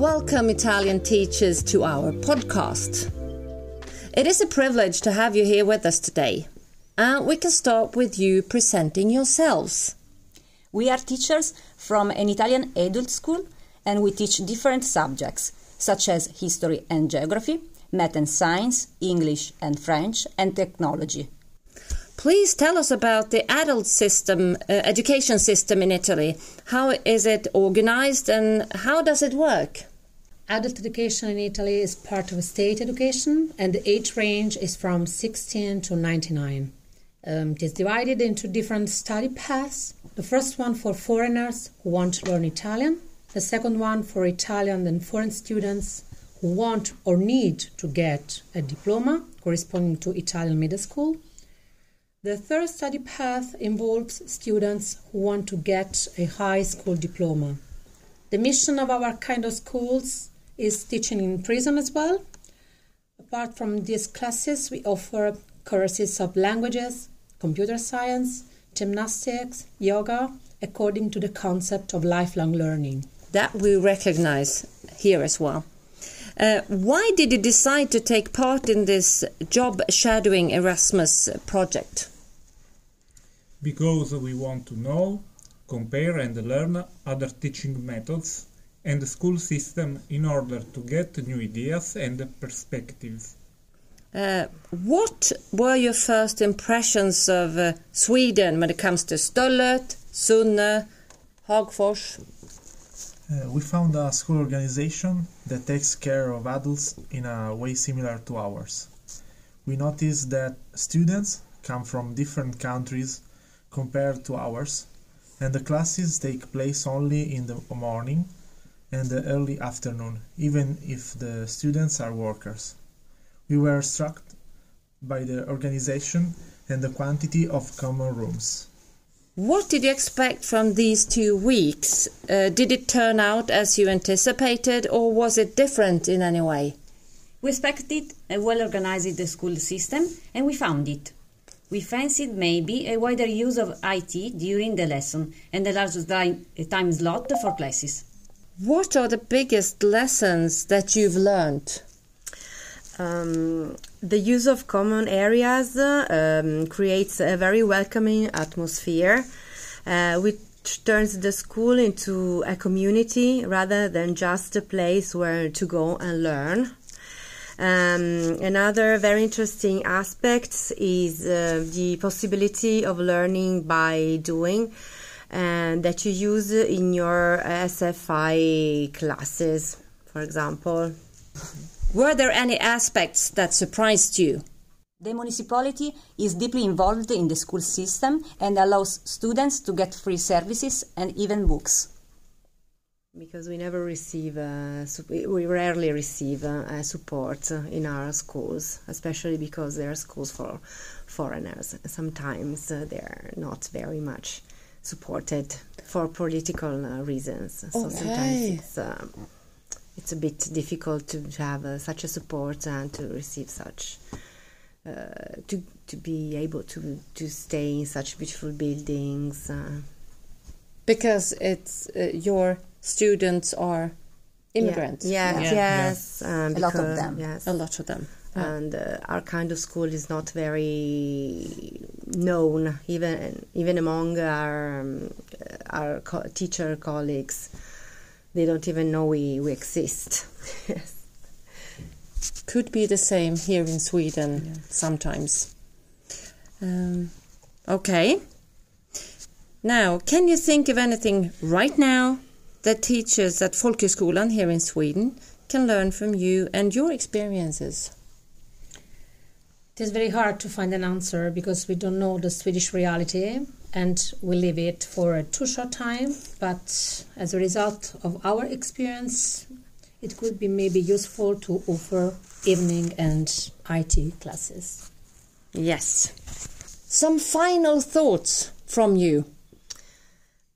Welcome, Italian teachers, to our podcast. It is a privilege to have you here with us today. And we can start with you presenting yourselves. We are teachers from an Italian adult school and we teach different subjects such as history and geography, math and science, English and French, and technology. Please tell us about the adult system, uh, education system in Italy. How is it organized and how does it work? Adult education in Italy is part of state education, and the age range is from 16 to 99. Um, it is divided into different study paths. The first one for foreigners who want to learn Italian, the second one for Italian and foreign students who want or need to get a diploma corresponding to Italian middle school. The third study path involves students who want to get a high school diploma. The mission of our kind of schools is teaching in prison as well. Apart from these classes, we offer courses of languages, computer science, gymnastics, yoga, according to the concept of lifelong learning. That we recognize here as well. Uh, why did you decide to take part in this job shadowing Erasmus project? Because we want to know, compare and learn other teaching methods and the school system in order to get new ideas and perspectives. Uh, what were your first impressions of uh, Sweden when it comes to Stöllet, Sunne, Hagfors? Uh, we found a school organization that takes care of adults in a way similar to ours. We noticed that students come from different countries compared to ours, and the classes take place only in the morning and the early afternoon, even if the students are workers. We were struck by the organization and the quantity of common rooms. What did you expect from these two weeks? Uh, did it turn out as you anticipated, or was it different in any way? We expected a well organized school system and we found it. We fancied maybe a wider use of IT during the lesson and a larger time slot for classes. What are the biggest lessons that you've learned? Um, the use of common areas um, creates a very welcoming atmosphere, uh, which turns the school into a community rather than just a place where to go and learn. Um, another very interesting aspect is uh, the possibility of learning by doing and that you use in your SFI classes, for example. Were there any aspects that surprised you? The municipality is deeply involved in the school system and allows students to get free services and even books. Because we never receive, uh, we rarely receive uh, support in our schools, especially because they are schools for foreigners. Sometimes uh, they're not very much supported for political uh, reasons. So okay. sometimes it's, um, it's a bit difficult to have uh, such a support and to receive such. Uh, to to be able to to stay in such beautiful buildings because it's your students are immigrants. Yeah. Yeah. Yeah. Yes, um, A lot of them. Yes, A lot of them. and uh, our kind of school is not very known even even among our um, our co- teacher colleagues. They don't even know we we exist. yes. Could be the same here in Sweden sometimes. Um, okay. Now, can you think of anything right now that teachers at Folkhögskolan here in Sweden can learn from you and your experiences? It is very hard to find an answer because we don't know the Swedish reality and we live it for a too short time. But as a result of our experience, it could be maybe useful to offer evening and IT classes. Yes. Some final thoughts from you.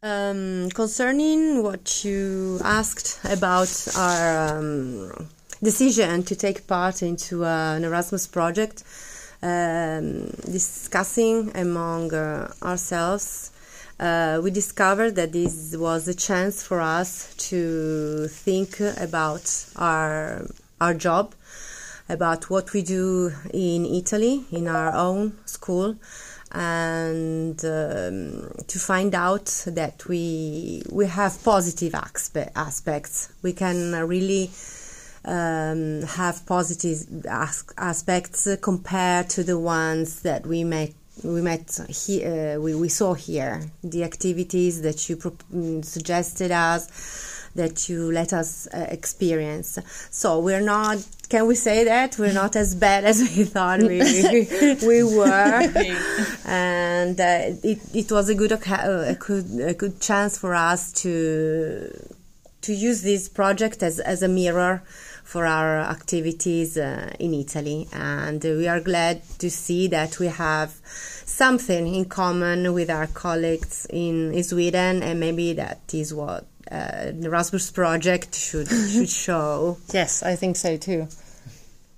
Um, concerning what you asked about our um, decision to take part into uh, an Erasmus project, um, discussing among uh, ourselves, uh, we discovered that this was a chance for us to think about our our job, about what we do in Italy in our own school, and um, to find out that we we have positive aspe- aspects. We can really um, have positive as- aspects compared to the ones that we met we met here uh, we, we saw here the activities that you pro- mm, suggested us that you let us uh, experience. So we're not can we say that? We're not as bad as we thought we, we were. And uh, it, it was a good, a good a good chance for us to to use this project as, as a mirror for our activities uh, in Italy. And we are glad to see that we have something in common with our colleagues in, in Sweden, and maybe that is what uh, the Erasmus project should should show. Yes, I think so too.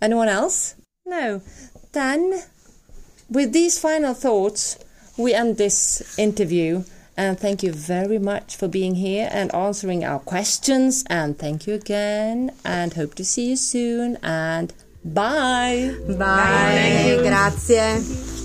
Anyone else? No. Then, with these final thoughts, we end this interview. And thank you very much for being here and answering our questions. And thank you again. And hope to see you soon. And bye. Bye. Grazie.